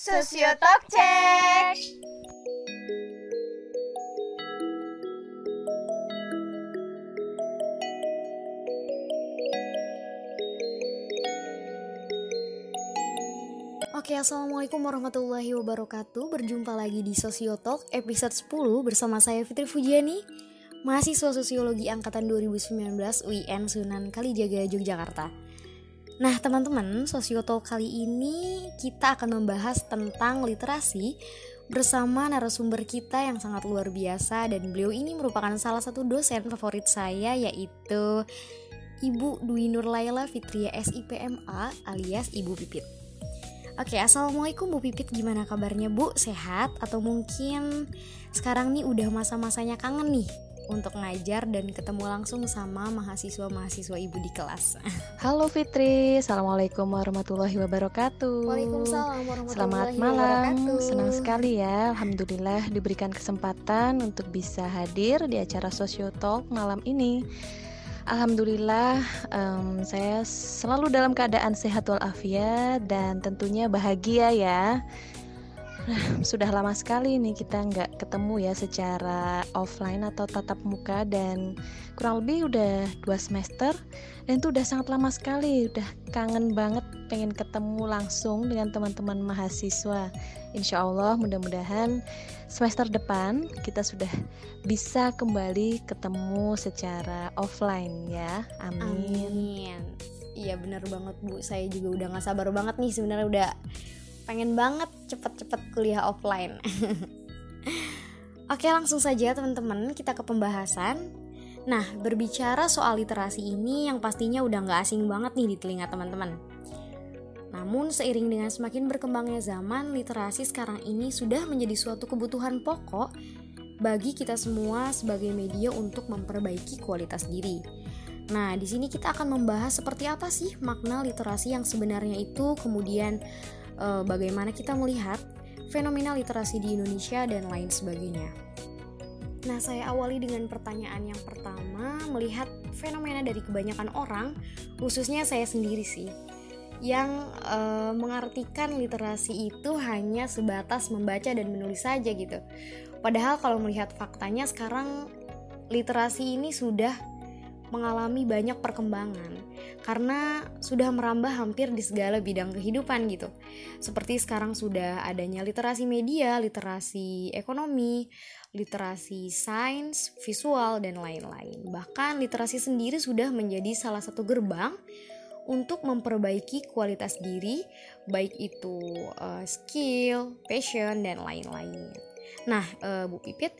Sosio Talk Check. Oke, Assalamualaikum warahmatullahi wabarakatuh Berjumpa lagi di Sosiotalk episode 10 bersama saya Fitri Fujiani Mahasiswa Sosiologi Angkatan 2019 UIN Sunan Kalijaga, Yogyakarta Nah teman-teman, Sosiotalk kali ini kita akan membahas tentang literasi bersama narasumber kita yang sangat luar biasa dan beliau ini merupakan salah satu dosen favorit saya yaitu Ibu Dwi Nur Laila Fitria SIPMA alias Ibu Pipit. Oke, assalamualaikum Bu Pipit, gimana kabarnya Bu? Sehat? Atau mungkin sekarang nih udah masa-masanya kangen nih untuk ngajar dan ketemu langsung sama mahasiswa-mahasiswa Ibu di kelas. Halo Fitri, Assalamualaikum warahmatullahi wabarakatuh. Waalaikumsalam warahmatullahi Selamat malam, wabarakatuh. senang sekali ya. Alhamdulillah diberikan kesempatan untuk bisa hadir di acara Sosio Talk malam ini. Alhamdulillah em, saya selalu dalam keadaan sehat walafiat dan tentunya bahagia ya. Sudah lama sekali nih kita nggak ketemu ya secara offline atau tatap muka dan kurang lebih udah dua semester dan itu udah sangat lama sekali, udah kangen banget pengen ketemu langsung dengan teman-teman mahasiswa. Insya Allah mudah-mudahan semester depan kita sudah bisa kembali ketemu secara offline ya. Amin. Amin. Iya bener banget Bu, saya juga udah gak sabar banget nih sebenarnya udah pengen banget cepet-cepet kuliah offline. Oke langsung saja teman-teman kita ke pembahasan. Nah berbicara soal literasi ini yang pastinya udah gak asing banget nih di telinga teman-teman. Namun seiring dengan semakin berkembangnya zaman, literasi sekarang ini sudah menjadi suatu kebutuhan pokok bagi kita semua sebagai media untuk memperbaiki kualitas diri. Nah, di sini kita akan membahas seperti apa sih makna literasi yang sebenarnya itu, kemudian eh, bagaimana kita melihat fenomena literasi di Indonesia dan lain sebagainya. Nah, saya awali dengan pertanyaan yang pertama, melihat fenomena dari kebanyakan orang, khususnya saya sendiri sih, yang eh, mengartikan literasi itu hanya sebatas membaca dan menulis saja gitu. Padahal kalau melihat faktanya sekarang literasi ini sudah mengalami banyak perkembangan karena sudah merambah hampir di segala bidang kehidupan gitu. Seperti sekarang sudah adanya literasi media, literasi ekonomi, literasi sains, visual dan lain-lain. Bahkan literasi sendiri sudah menjadi salah satu gerbang untuk memperbaiki kualitas diri, baik itu uh, skill, passion dan lain-lain. Nah, uh, Bu Pipit,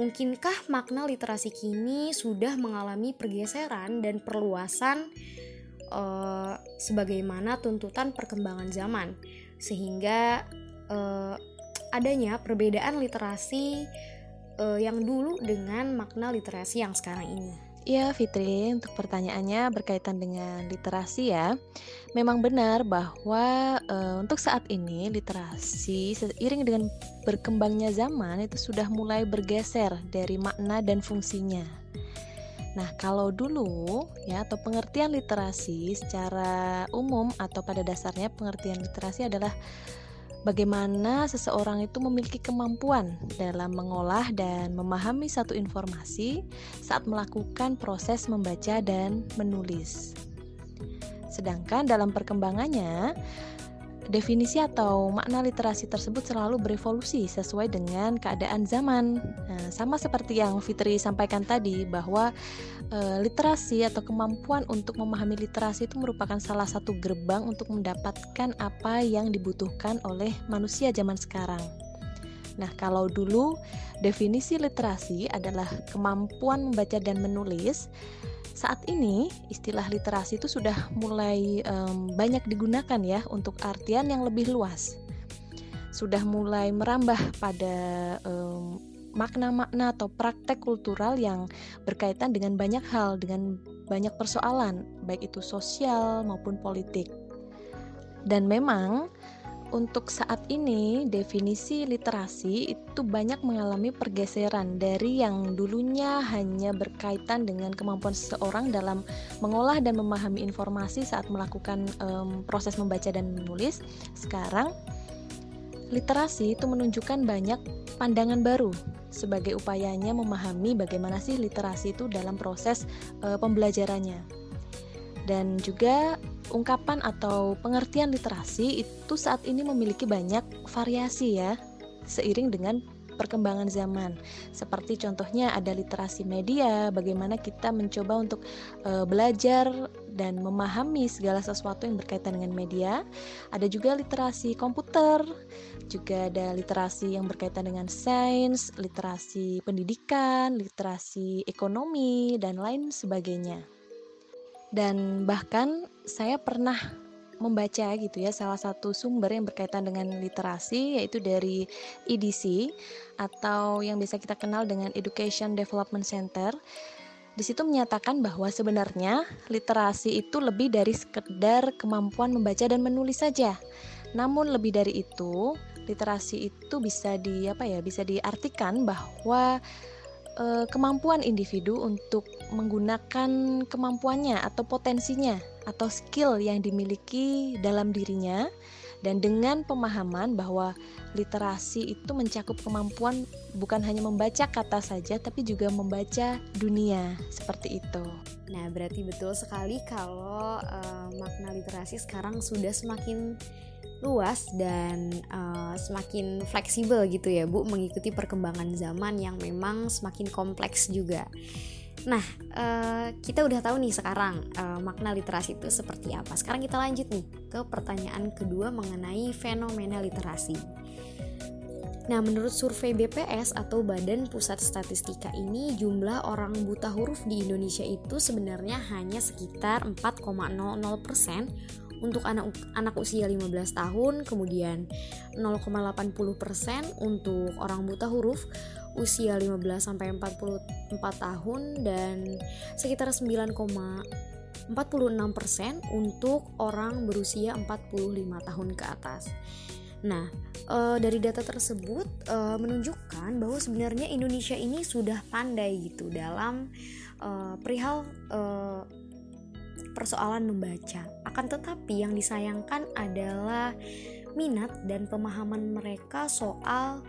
mungkinkah makna literasi kini sudah mengalami pergeseran dan perluasan uh, sebagaimana tuntutan perkembangan zaman, sehingga uh, adanya perbedaan literasi uh, yang dulu dengan makna literasi yang sekarang ini? Ya Fitri, untuk pertanyaannya berkaitan dengan literasi ya. Memang benar bahwa e, untuk saat ini literasi seiring dengan berkembangnya zaman itu sudah mulai bergeser dari makna dan fungsinya. Nah, kalau dulu ya atau pengertian literasi secara umum atau pada dasarnya pengertian literasi adalah bagaimana seseorang itu memiliki kemampuan dalam mengolah dan memahami satu informasi saat melakukan proses membaca dan menulis. Sedangkan dalam perkembangannya, definisi atau makna literasi tersebut selalu berevolusi sesuai dengan keadaan zaman. Nah, sama seperti yang Fitri sampaikan tadi bahwa e, literasi atau kemampuan untuk memahami literasi itu merupakan salah satu gerbang untuk mendapatkan apa yang dibutuhkan oleh manusia zaman sekarang. Nah, kalau dulu definisi literasi adalah kemampuan membaca dan menulis, saat ini istilah literasi itu sudah mulai um, banyak digunakan ya untuk artian yang lebih luas. Sudah mulai merambah pada um, makna-makna atau praktek kultural yang berkaitan dengan banyak hal, dengan banyak persoalan, baik itu sosial maupun politik. Dan memang untuk saat ini definisi literasi itu banyak mengalami pergeseran dari yang dulunya hanya berkaitan dengan kemampuan seseorang dalam mengolah dan memahami informasi saat melakukan um, proses membaca dan menulis. Sekarang literasi itu menunjukkan banyak pandangan baru sebagai upayanya memahami bagaimana sih literasi itu dalam proses e, pembelajarannya. Dan juga ungkapan atau pengertian literasi itu saat ini memiliki banyak variasi ya, seiring dengan perkembangan zaman. Seperti contohnya ada literasi media, bagaimana kita mencoba untuk e, belajar dan memahami segala sesuatu yang berkaitan dengan media. Ada juga literasi komputer, juga ada literasi yang berkaitan dengan sains, literasi pendidikan, literasi ekonomi dan lain sebagainya. Dan bahkan saya pernah membaca gitu ya salah satu sumber yang berkaitan dengan literasi yaitu dari EDC atau yang biasa kita kenal dengan Education Development Center. Di situ menyatakan bahwa sebenarnya literasi itu lebih dari sekedar kemampuan membaca dan menulis saja. Namun lebih dari itu, literasi itu bisa di apa ya, bisa diartikan bahwa e, kemampuan individu untuk menggunakan kemampuannya atau potensinya atau skill yang dimiliki dalam dirinya dan dengan pemahaman bahwa literasi itu mencakup kemampuan bukan hanya membaca kata saja tapi juga membaca dunia seperti itu. Nah, berarti betul sekali kalau uh, makna literasi sekarang sudah semakin luas dan uh, semakin fleksibel gitu ya, Bu, mengikuti perkembangan zaman yang memang semakin kompleks juga. Nah, uh, kita udah tahu nih sekarang uh, makna literasi itu seperti apa. Sekarang kita lanjut nih ke pertanyaan kedua mengenai fenomena literasi. Nah, menurut survei BPS atau Badan Pusat Statistika ini, jumlah orang buta huruf di Indonesia itu sebenarnya hanya sekitar 4,00% untuk anak anak usia 15 tahun, kemudian 0,80% untuk orang buta huruf usia 15 sampai 44 tahun dan sekitar 9,46% untuk orang berusia 45 tahun ke atas. Nah, e, dari data tersebut e, menunjukkan bahwa sebenarnya Indonesia ini sudah pandai gitu dalam e, perihal e, persoalan membaca. Akan tetapi yang disayangkan adalah minat dan pemahaman mereka soal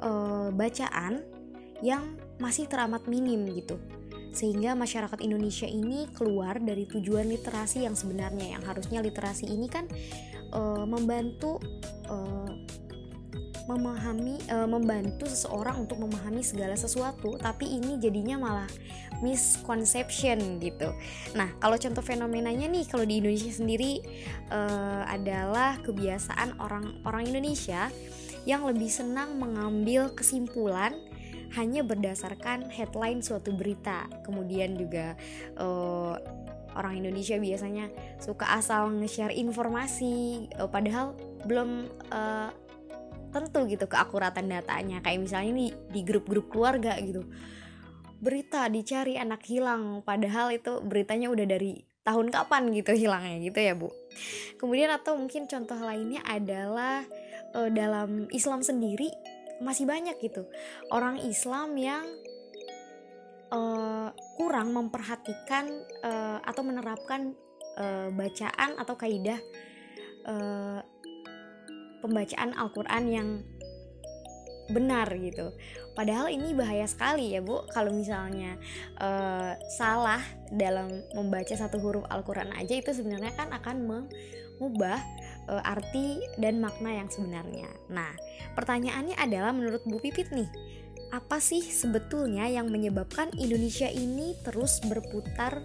uh, bacaan yang masih teramat minim gitu sehingga masyarakat Indonesia ini keluar dari tujuan literasi yang sebenarnya yang harusnya literasi ini kan uh, membantu uh, memahami uh, membantu seseorang untuk memahami segala sesuatu tapi ini jadinya malah misconception gitu. Nah, kalau contoh fenomenanya nih kalau di Indonesia sendiri uh, adalah kebiasaan orang-orang Indonesia yang lebih senang mengambil kesimpulan hanya berdasarkan headline suatu berita. Kemudian juga uh, orang Indonesia biasanya suka asal nge-share informasi padahal belum uh, tentu gitu keakuratan datanya. Kayak misalnya nih di grup-grup keluarga gitu. Berita dicari anak hilang padahal itu beritanya udah dari tahun kapan gitu hilangnya gitu ya, Bu. Kemudian atau mungkin contoh lainnya adalah uh, dalam Islam sendiri masih banyak gitu orang Islam yang uh, kurang memperhatikan uh, atau menerapkan uh, bacaan atau kaidah pembacaan Al-Quran yang benar gitu. Padahal ini bahaya sekali ya bu, kalau misalnya uh, salah dalam membaca satu huruf Al-Quran aja itu sebenarnya kan akan mengubah uh, arti dan makna yang sebenarnya. Nah, pertanyaannya adalah menurut Bu Pipit nih, apa sih sebetulnya yang menyebabkan Indonesia ini terus berputar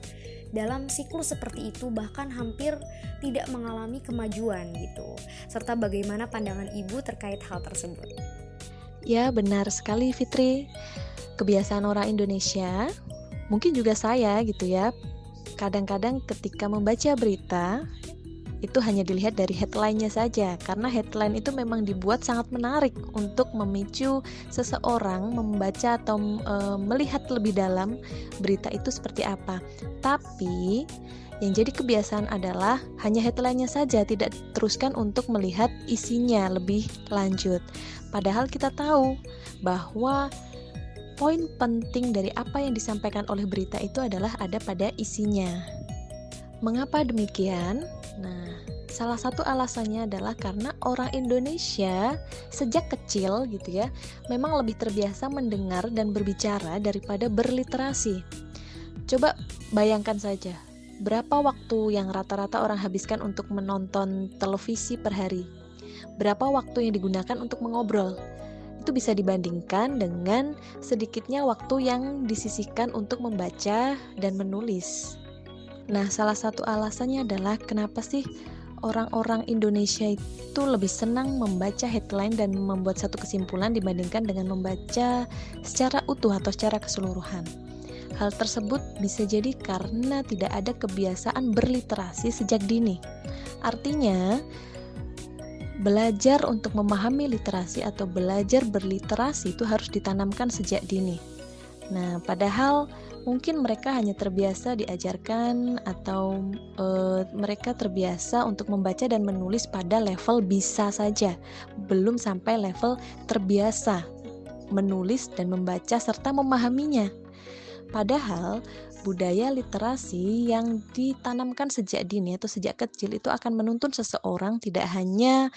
dalam siklus seperti itu bahkan hampir tidak mengalami kemajuan gitu. Serta bagaimana pandangan ibu terkait hal tersebut. Ya benar sekali Fitri. Kebiasaan orang Indonesia mungkin juga saya gitu ya kadang-kadang ketika membaca berita itu hanya dilihat dari headline-nya saja karena headline itu memang dibuat sangat menarik untuk memicu seseorang membaca atau e, melihat lebih dalam berita itu seperti apa. Tapi yang jadi kebiasaan adalah hanya headline-nya saja tidak teruskan untuk melihat isinya lebih lanjut. Padahal kita tahu bahwa poin penting dari apa yang disampaikan oleh berita itu adalah ada pada isinya. Mengapa demikian? Nah, Salah satu alasannya adalah karena orang Indonesia sejak kecil gitu ya, memang lebih terbiasa mendengar dan berbicara daripada berliterasi. Coba bayangkan saja, berapa waktu yang rata-rata orang habiskan untuk menonton televisi per hari? Berapa waktu yang digunakan untuk mengobrol? Itu bisa dibandingkan dengan sedikitnya waktu yang disisihkan untuk membaca dan menulis. Nah, salah satu alasannya adalah kenapa sih orang-orang Indonesia itu lebih senang membaca headline dan membuat satu kesimpulan dibandingkan dengan membaca secara utuh atau secara keseluruhan. Hal tersebut bisa jadi karena tidak ada kebiasaan berliterasi sejak dini. Artinya, belajar untuk memahami literasi atau belajar berliterasi itu harus ditanamkan sejak dini. Nah, padahal mungkin mereka hanya terbiasa diajarkan atau e, mereka terbiasa untuk membaca dan menulis pada level bisa saja, belum sampai level terbiasa menulis dan membaca serta memahaminya. Padahal budaya literasi yang ditanamkan sejak dini atau sejak kecil itu akan menuntun seseorang tidak hanya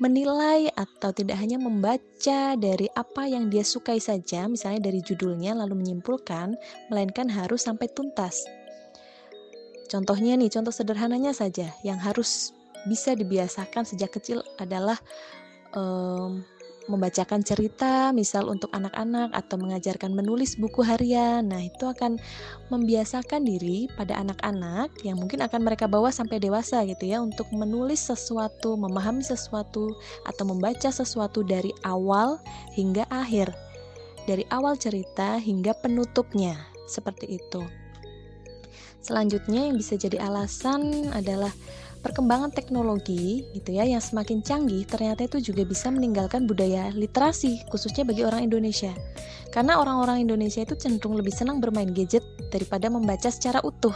menilai atau tidak hanya membaca dari apa yang dia sukai saja, misalnya dari judulnya lalu menyimpulkan, melainkan harus sampai tuntas. Contohnya nih, contoh sederhananya saja yang harus bisa dibiasakan sejak kecil adalah um, membacakan cerita, misal untuk anak-anak, atau mengajarkan menulis buku harian. Nah, itu akan membiasakan diri pada anak-anak yang mungkin akan mereka bawa sampai dewasa, gitu ya, untuk menulis sesuatu, memahami sesuatu, atau membaca sesuatu dari awal hingga akhir, dari awal cerita hingga penutupnya, seperti itu. Selanjutnya, yang bisa jadi alasan adalah perkembangan teknologi gitu ya yang semakin canggih ternyata itu juga bisa meninggalkan budaya literasi khususnya bagi orang Indonesia. Karena orang-orang Indonesia itu cenderung lebih senang bermain gadget daripada membaca secara utuh.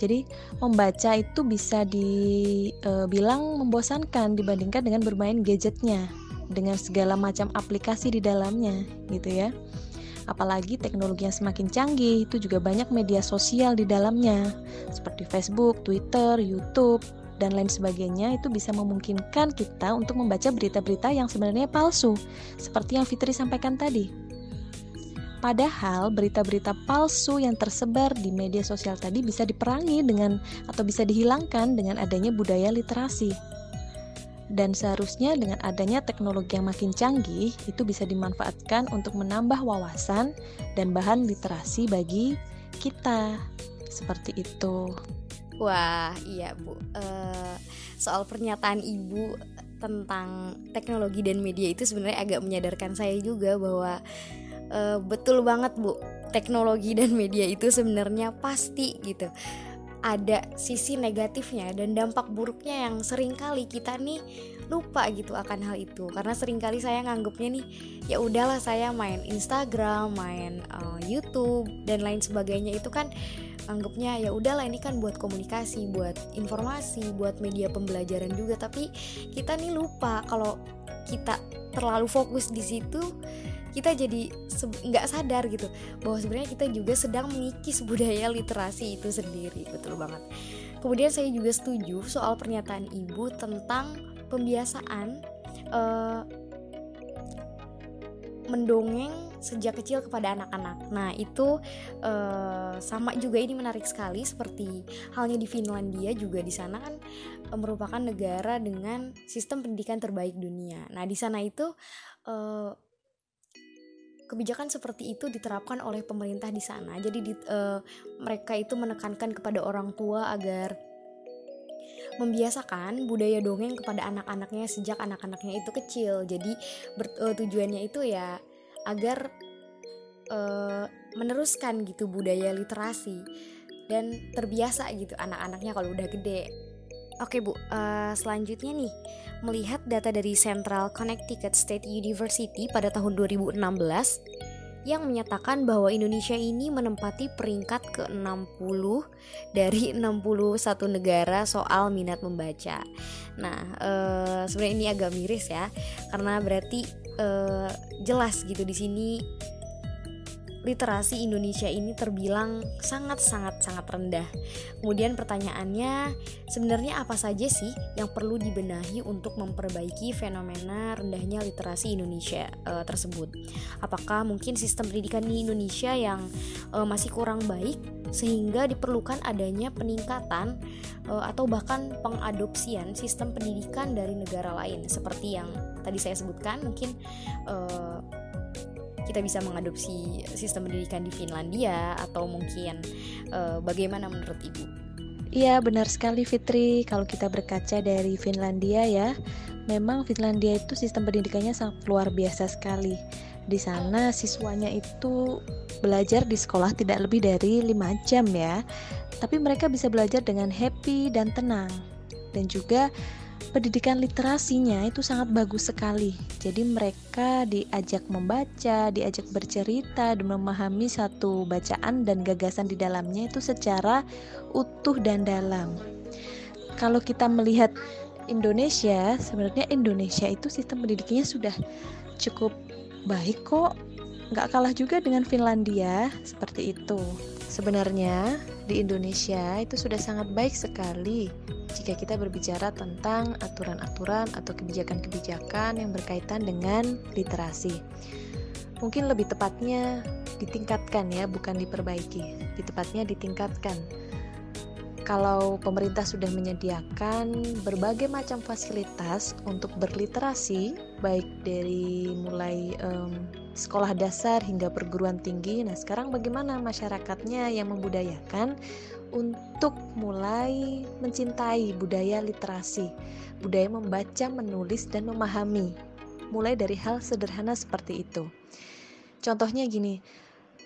Jadi membaca itu bisa dibilang e, membosankan dibandingkan dengan bermain gadgetnya dengan segala macam aplikasi di dalamnya gitu ya. Apalagi teknologi yang semakin canggih, itu juga banyak media sosial di dalamnya, seperti Facebook, Twitter, YouTube, dan lain sebagainya itu bisa memungkinkan kita untuk membaca berita-berita yang sebenarnya palsu, seperti yang Fitri sampaikan tadi. Padahal berita-berita palsu yang tersebar di media sosial tadi bisa diperangi dengan atau bisa dihilangkan dengan adanya budaya literasi dan seharusnya dengan adanya teknologi yang makin canggih itu bisa dimanfaatkan untuk menambah wawasan dan bahan literasi bagi kita seperti itu. Wah, iya Bu. Uh, soal pernyataan Ibu tentang teknologi dan media itu sebenarnya agak menyadarkan saya juga bahwa uh, betul banget Bu. Teknologi dan media itu sebenarnya pasti gitu ada sisi negatifnya dan dampak buruknya yang sering kali kita nih lupa gitu akan hal itu. Karena sering kali saya nganggupnya nih ya udahlah saya main Instagram, main uh, YouTube dan lain sebagainya. Itu kan anggapnya ya udahlah ini kan buat komunikasi, buat informasi, buat media pembelajaran juga. Tapi kita nih lupa kalau kita terlalu fokus di situ kita jadi nggak sadar gitu bahwa sebenarnya kita juga sedang mengikis budaya literasi itu sendiri. Betul banget. Kemudian saya juga setuju soal pernyataan ibu tentang pembiasaan uh, mendongeng sejak kecil kepada anak-anak. Nah, itu uh, sama juga ini menarik sekali seperti halnya di Finlandia juga di sana kan uh, merupakan negara dengan sistem pendidikan terbaik dunia. Nah, di sana itu uh, kebijakan seperti itu diterapkan oleh pemerintah di sana. Jadi di, mereka itu menekankan kepada orang tua agar membiasakan budaya dongeng kepada anak-anaknya sejak anak-anaknya itu kecil. Jadi ber, uh, tujuannya itu ya agar uh, meneruskan gitu budaya literasi dan terbiasa gitu anak-anaknya kalau udah gede. Oke Bu, uh, selanjutnya nih melihat data dari Central Connecticut State University pada tahun 2016 yang menyatakan bahwa Indonesia ini menempati peringkat ke-60 dari 61 negara soal minat membaca. Nah, uh, sebenarnya ini agak miris ya, karena berarti uh, jelas gitu di sini literasi Indonesia ini terbilang sangat-sangat sangat rendah. Kemudian pertanyaannya, sebenarnya apa saja sih yang perlu dibenahi untuk memperbaiki fenomena rendahnya literasi Indonesia e, tersebut? Apakah mungkin sistem pendidikan di Indonesia yang e, masih kurang baik sehingga diperlukan adanya peningkatan e, atau bahkan pengadopsian sistem pendidikan dari negara lain seperti yang tadi saya sebutkan mungkin e, kita bisa mengadopsi sistem pendidikan di Finlandia atau mungkin uh, bagaimana menurut Ibu? Iya benar sekali Fitri. Kalau kita berkaca dari Finlandia ya memang Finlandia itu sistem pendidikannya sangat luar biasa sekali. Di sana siswanya itu belajar di sekolah tidak lebih dari 5 jam ya. Tapi mereka bisa belajar dengan happy dan tenang. Dan juga pendidikan literasinya itu sangat bagus sekali. Jadi mereka diajak membaca, diajak bercerita dan memahami satu bacaan dan gagasan di dalamnya itu secara utuh dan dalam. Kalau kita melihat Indonesia, sebenarnya Indonesia itu sistem pendidikannya sudah cukup baik kok. Nggak kalah juga dengan Finlandia, seperti itu. Sebenarnya di Indonesia itu sudah sangat baik sekali jika kita berbicara tentang aturan-aturan atau kebijakan-kebijakan yang berkaitan dengan literasi. Mungkin lebih tepatnya ditingkatkan ya, bukan diperbaiki. Di tepatnya ditingkatkan. Kalau pemerintah sudah menyediakan berbagai macam fasilitas untuk berliterasi, baik dari mulai um, sekolah dasar hingga perguruan tinggi. Nah, sekarang bagaimana masyarakatnya yang membudayakan untuk mulai mencintai budaya literasi, budaya membaca, menulis, dan memahami, mulai dari hal sederhana seperti itu. Contohnya gini,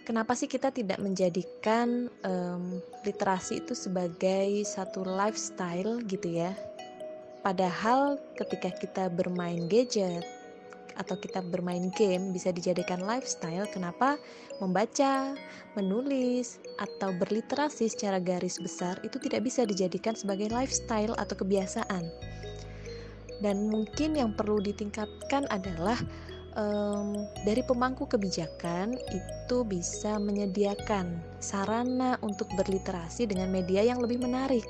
kenapa sih kita tidak menjadikan um, literasi itu sebagai satu lifestyle gitu ya? Padahal ketika kita bermain gadget, atau kita bermain game bisa dijadikan lifestyle, kenapa membaca, menulis, atau berliterasi secara garis besar itu tidak bisa dijadikan sebagai lifestyle atau kebiasaan. Dan mungkin yang perlu ditingkatkan adalah um, dari pemangku kebijakan itu bisa menyediakan sarana untuk berliterasi dengan media yang lebih menarik.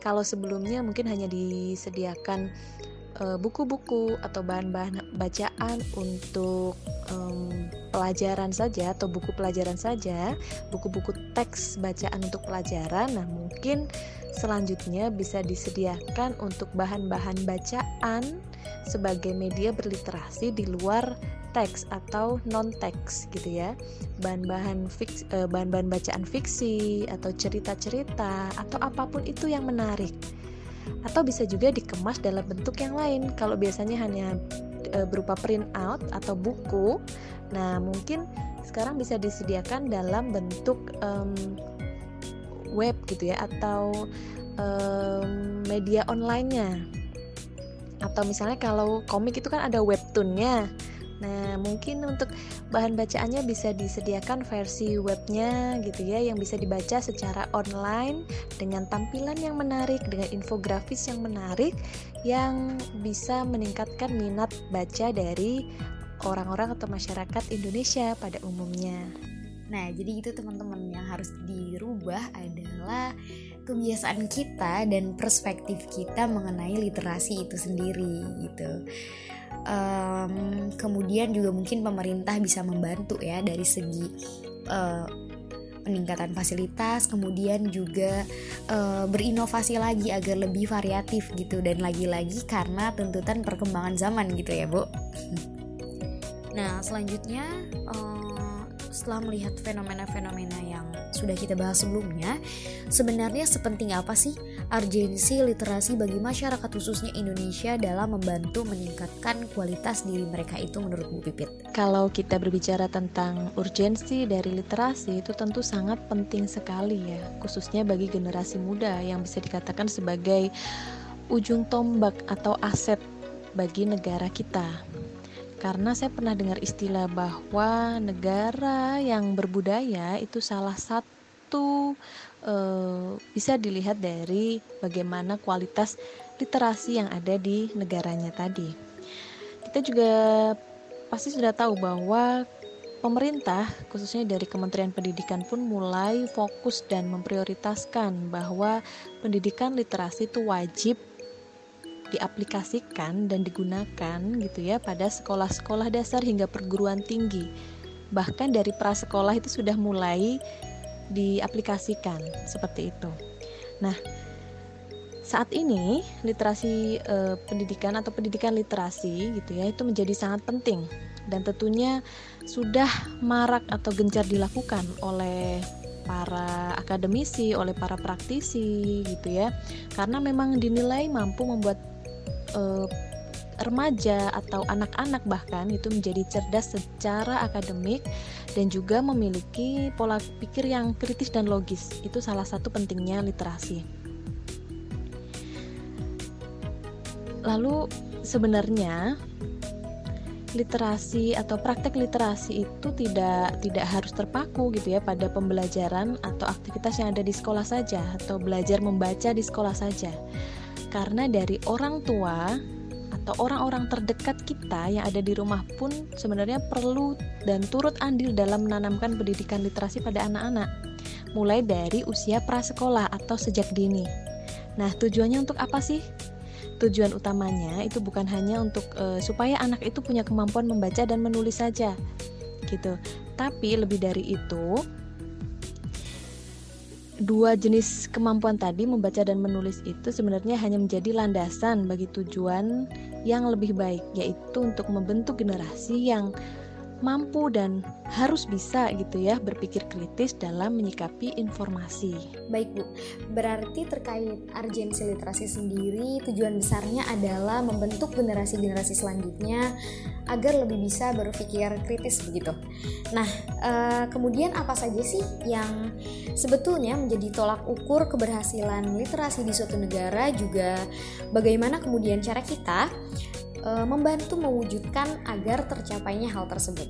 Kalau sebelumnya mungkin hanya disediakan buku-buku uh, atau bahan-bahan bacaan untuk um, pelajaran saja atau buku pelajaran saja, buku-buku teks bacaan untuk pelajaran. Nah, mungkin selanjutnya bisa disediakan untuk bahan-bahan bacaan sebagai media berliterasi di luar teks atau non teks gitu ya bahan-bahan eh, bahan-bahan bacaan fiksi atau cerita-cerita atau apa pun itu yang menarik atau bisa juga dikemas dalam bentuk yang lain. Kalau biasanya hanya e, berupa print out atau buku, nah mungkin sekarang bisa disediakan dalam bentuk um, web gitu ya atau um, media onlinenya. Atau misalnya kalau komik itu kan ada webtoonnya. Nah, mungkin untuk bahan bacaannya bisa disediakan versi webnya gitu ya yang bisa dibaca secara online dengan tampilan yang menarik, dengan infografis yang menarik yang bisa meningkatkan minat baca dari orang-orang atau masyarakat Indonesia pada umumnya. Nah, jadi itu teman-teman yang harus dirubah adalah kebiasaan kita dan perspektif kita mengenai literasi itu sendiri gitu um, kemudian juga mungkin pemerintah bisa membantu ya dari segi uh, peningkatan fasilitas, kemudian juga uh, berinovasi lagi agar lebih variatif gitu dan lagi-lagi karena tuntutan perkembangan zaman gitu ya bu. Nah selanjutnya uh, setelah melihat fenomena-fenomena yang sudah kita bahas sebelumnya, sebenarnya sepenting apa sih urgensi literasi bagi masyarakat khususnya Indonesia dalam membantu meningkatkan kualitas diri mereka itu menurut Bu Pipit? Kalau kita berbicara tentang urgensi dari literasi itu tentu sangat penting sekali ya, khususnya bagi generasi muda yang bisa dikatakan sebagai ujung tombak atau aset bagi negara kita. Karena saya pernah dengar istilah bahwa negara yang berbudaya itu salah satu uh, bisa dilihat dari bagaimana kualitas literasi yang ada di negaranya tadi. Kita juga pasti sudah tahu bahwa pemerintah, khususnya dari Kementerian Pendidikan pun mulai fokus dan memprioritaskan bahwa pendidikan literasi itu wajib diaplikasikan dan digunakan gitu ya pada sekolah-sekolah dasar hingga perguruan tinggi. Bahkan dari prasekolah itu sudah mulai diaplikasikan seperti itu. Nah, saat ini literasi e, pendidikan atau pendidikan literasi gitu ya itu menjadi sangat penting dan tentunya sudah marak atau gencar dilakukan oleh para akademisi, oleh para praktisi gitu ya. Karena memang dinilai mampu membuat e, remaja atau anak-anak bahkan itu menjadi cerdas secara akademik dan juga memiliki pola pikir yang kritis dan logis. Itu salah satu pentingnya literasi. Lalu sebenarnya literasi atau praktek literasi itu tidak tidak harus terpaku gitu ya pada pembelajaran atau aktivitas yang ada di sekolah saja atau belajar membaca di sekolah saja. Karena dari orang tua atau orang-orang terdekat kita yang ada di rumah pun sebenarnya perlu dan turut andil dalam menanamkan pendidikan literasi pada anak-anak mulai dari usia prasekolah atau sejak dini. Nah, tujuannya untuk apa sih? tujuan utamanya itu bukan hanya untuk uh, supaya anak itu punya kemampuan membaca dan menulis saja gitu tapi lebih dari itu dua jenis kemampuan tadi membaca dan menulis itu sebenarnya hanya menjadi landasan bagi tujuan yang lebih baik yaitu untuk membentuk generasi yang mampu dan harus bisa gitu ya berpikir kritis dalam menyikapi informasi. Baik Bu, berarti terkait urgensi literasi sendiri tujuan besarnya adalah membentuk generasi-generasi selanjutnya agar lebih bisa berpikir kritis begitu. Nah, eh, kemudian apa saja sih yang sebetulnya menjadi tolak ukur keberhasilan literasi di suatu negara juga bagaimana kemudian cara kita e, membantu mewujudkan agar tercapainya hal tersebut.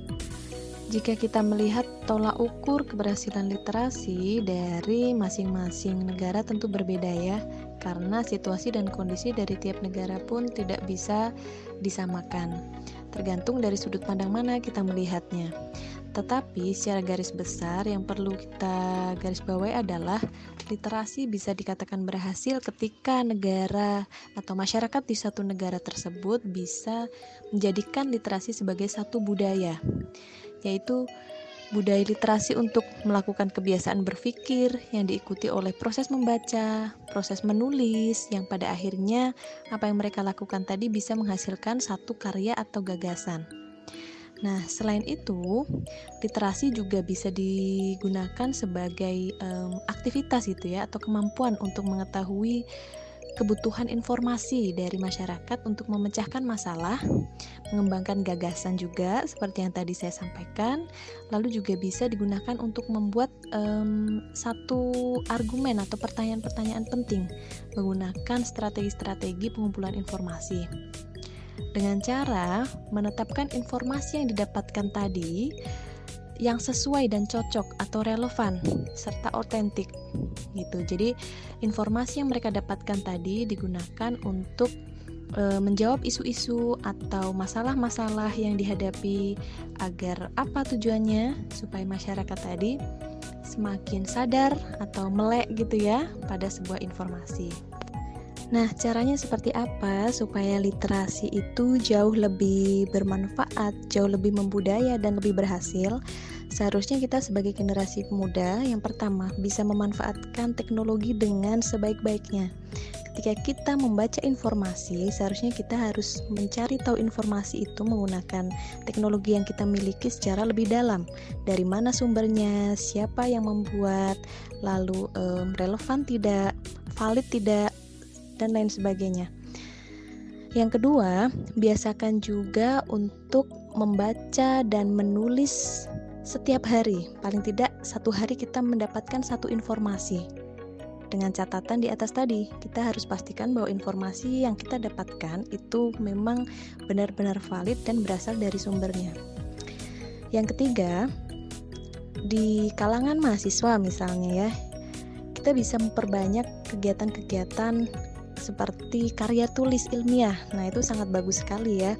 Jika kita melihat tolak ukur keberhasilan literasi dari masing-masing negara tentu berbeda ya, karena situasi dan kondisi dari tiap negara pun tidak bisa disamakan. Tergantung dari sudut pandang mana kita melihatnya. Tetapi secara garis besar yang perlu kita garis bawahi adalah literasi bisa dikatakan berhasil ketika negara atau masyarakat di satu negara tersebut bisa menjadikan literasi sebagai satu budaya, yaitu budaya literasi untuk melakukan kebiasaan berpikir yang diikuti oleh proses membaca, proses menulis, yang pada akhirnya apa yang mereka lakukan tadi bisa menghasilkan satu karya atau gagasan. Nah, selain itu, literasi juga bisa digunakan sebagai um, aktivitas itu ya atau kemampuan untuk mengetahui kebutuhan informasi dari masyarakat untuk memecahkan masalah, mengembangkan gagasan juga seperti yang tadi saya sampaikan, lalu juga bisa digunakan untuk membuat um, satu argumen atau pertanyaan-pertanyaan penting menggunakan strategi-strategi pengumpulan informasi dengan cara menetapkan informasi yang didapatkan tadi yang sesuai dan cocok atau relevan serta otentik gitu. Jadi informasi yang mereka dapatkan tadi digunakan untuk e, menjawab isu-isu atau masalah-masalah yang dihadapi agar apa tujuannya supaya masyarakat tadi semakin sadar atau melek gitu ya pada sebuah informasi. Nah, caranya seperti apa supaya literasi itu jauh lebih bermanfaat, jauh lebih membudaya, dan lebih berhasil? Seharusnya kita sebagai generasi pemuda yang pertama bisa memanfaatkan teknologi dengan sebaik-baiknya. Ketika kita membaca informasi, seharusnya kita harus mencari tahu informasi itu menggunakan teknologi yang kita miliki secara lebih dalam. Dari mana sumbernya, siapa yang membuat, lalu um, relevan tidak, valid tidak, dan lain sebagainya. Yang kedua, biasakan juga untuk membaca dan menulis setiap hari. Paling tidak satu hari kita mendapatkan satu informasi. Dengan catatan di atas tadi, kita harus pastikan bahwa informasi yang kita dapatkan itu memang benar-benar valid dan berasal dari sumbernya. Yang ketiga, di kalangan mahasiswa misalnya ya, kita bisa memperbanyak kegiatan-kegiatan seperti karya tulis ilmiah. Nah, itu sangat bagus sekali ya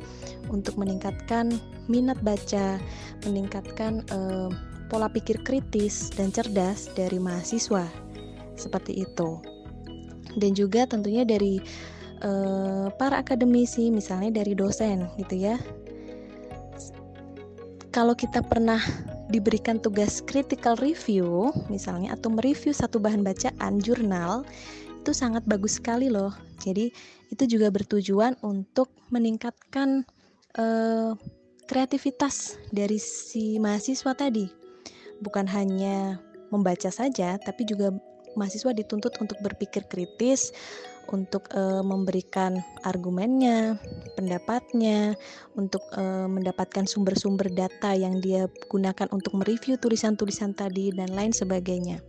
untuk meningkatkan minat baca, meningkatkan uh, pola pikir kritis dan cerdas dari mahasiswa. Seperti itu. Dan juga tentunya dari uh, para akademisi, misalnya dari dosen gitu ya. Kalau kita pernah diberikan tugas critical review misalnya atau mereview satu bahan bacaan jurnal itu sangat bagus sekali loh. Jadi itu juga bertujuan untuk meningkatkan uh, kreativitas dari si mahasiswa tadi. Bukan hanya membaca saja, tapi juga mahasiswa dituntut untuk berpikir kritis, untuk uh, memberikan argumennya, pendapatnya, untuk uh, mendapatkan sumber-sumber data yang dia gunakan untuk mereview tulisan-tulisan tadi dan lain sebagainya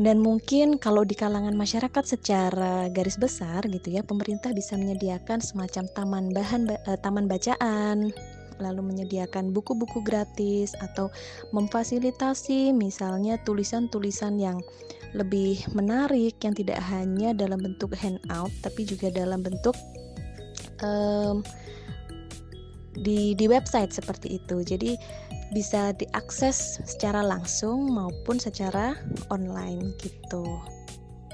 dan mungkin kalau di kalangan masyarakat secara garis besar gitu ya pemerintah bisa menyediakan semacam taman bahan uh, taman bacaan lalu menyediakan buku-buku gratis atau memfasilitasi misalnya tulisan-tulisan yang lebih menarik yang tidak hanya dalam bentuk handout tapi juga dalam bentuk um, di di website seperti itu. Jadi bisa diakses secara langsung maupun secara online gitu.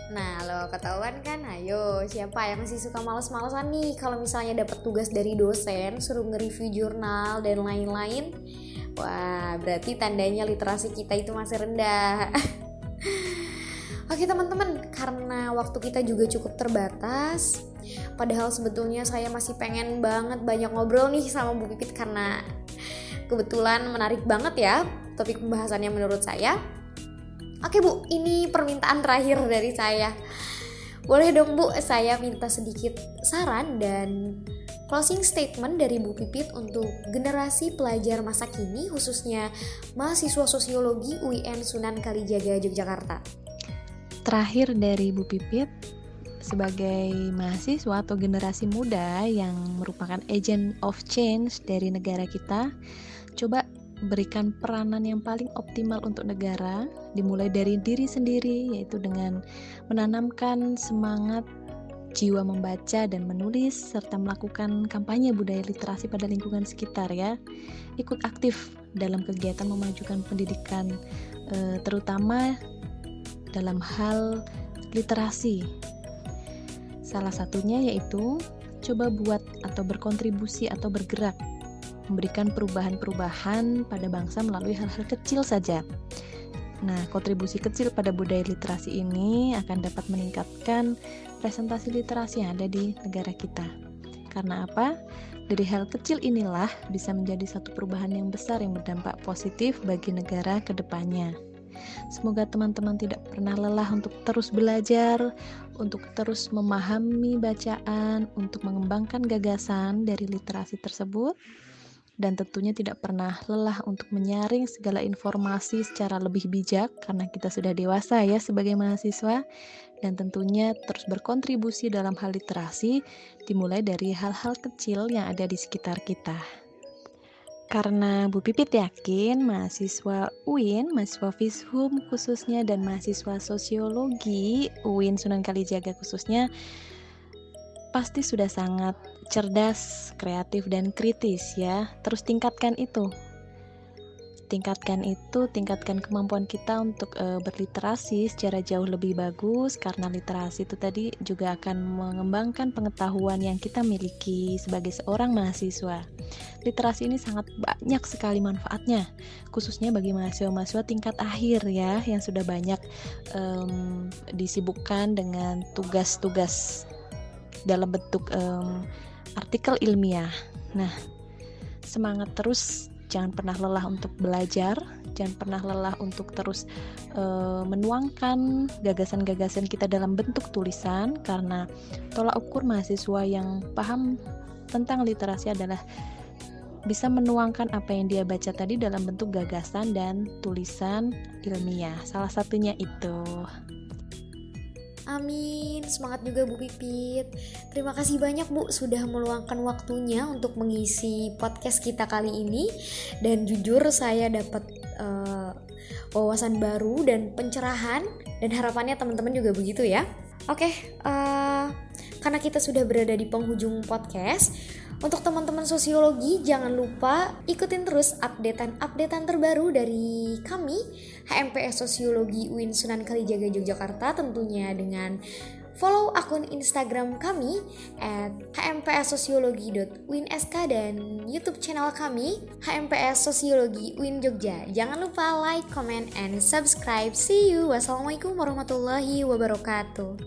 Nah, lo ketahuan kan? Ayo, siapa yang masih suka males-malesan nih kalau misalnya dapat tugas dari dosen suruh nge-review jurnal dan lain-lain? Wah, berarti tandanya literasi kita itu masih rendah. Oke teman-teman, karena waktu kita juga cukup terbatas, padahal sebetulnya saya masih pengen banget banyak ngobrol nih sama Bu Pipit karena kebetulan menarik banget ya topik pembahasannya menurut saya. Oke Bu, ini permintaan terakhir dari saya. Boleh dong Bu, saya minta sedikit saran dan closing statement dari Bu Pipit untuk generasi pelajar masa kini khususnya mahasiswa sosiologi UIN Sunan Kalijaga Yogyakarta. Terakhir dari Bu Pipit, sebagai mahasiswa atau generasi muda yang merupakan agent of change dari negara kita, coba berikan peranan yang paling optimal untuk negara dimulai dari diri sendiri yaitu dengan menanamkan semangat jiwa membaca dan menulis serta melakukan kampanye budaya literasi pada lingkungan sekitar ya. Ikut aktif dalam kegiatan memajukan pendidikan eh, terutama dalam hal literasi. Salah satunya yaitu coba buat atau berkontribusi atau bergerak memberikan perubahan-perubahan pada bangsa melalui hal-hal kecil saja. Nah, kontribusi kecil pada budaya literasi ini akan dapat meningkatkan presentasi literasi yang ada di negara kita. Karena apa? Dari hal kecil inilah bisa menjadi satu perubahan yang besar yang berdampak positif bagi negara ke depannya. Semoga teman-teman tidak pernah lelah untuk terus belajar, untuk terus memahami bacaan, untuk mengembangkan gagasan dari literasi tersebut dan tentunya tidak pernah lelah untuk menyaring segala informasi secara lebih bijak karena kita sudah dewasa ya sebagai mahasiswa dan tentunya terus berkontribusi dalam hal literasi dimulai dari hal-hal kecil yang ada di sekitar kita. Karena Bu Pipit yakin mahasiswa UIN, mahasiswa Fishum khususnya dan mahasiswa sosiologi UIN Sunan Kalijaga khususnya pasti sudah sangat cerdas, kreatif, dan kritis ya. Terus tingkatkan itu. Tingkatkan itu, tingkatkan kemampuan kita untuk e, berliterasi secara jauh lebih bagus karena literasi itu tadi juga akan mengembangkan pengetahuan yang kita miliki sebagai seorang mahasiswa. Literasi ini sangat banyak sekali manfaatnya, khususnya bagi mahasiswa-mahasiswa tingkat akhir ya yang sudah banyak um, disibukkan dengan tugas-tugas dalam bentuk um, artikel ilmiah. Nah, semangat terus, jangan pernah lelah untuk belajar, jangan pernah lelah untuk terus uh, menuangkan gagasan-gagasan kita dalam bentuk tulisan karena tolak ukur mahasiswa yang paham tentang literasi adalah bisa menuangkan apa yang dia baca tadi dalam bentuk gagasan dan tulisan ilmiah. Salah satunya itu. Amin, semangat juga Bu Pipit. Terima kasih banyak Bu sudah meluangkan waktunya untuk mengisi podcast kita kali ini. Dan jujur saya dapat uh, wawasan baru dan pencerahan dan harapannya teman-teman juga begitu ya. Oke, uh, karena kita sudah berada di penghujung podcast, untuk teman-teman sosiologi jangan lupa ikutin terus updatean-updatean terbaru dari kami HMPS Sosiologi UIN Sunan Kalijaga Yogyakarta tentunya dengan follow akun Instagram kami at hmpssosiologi.winsk dan YouTube channel kami HMPS Sosiologi UIN Jogja. Jangan lupa like, comment, and subscribe. See you. Wassalamualaikum warahmatullahi wabarakatuh.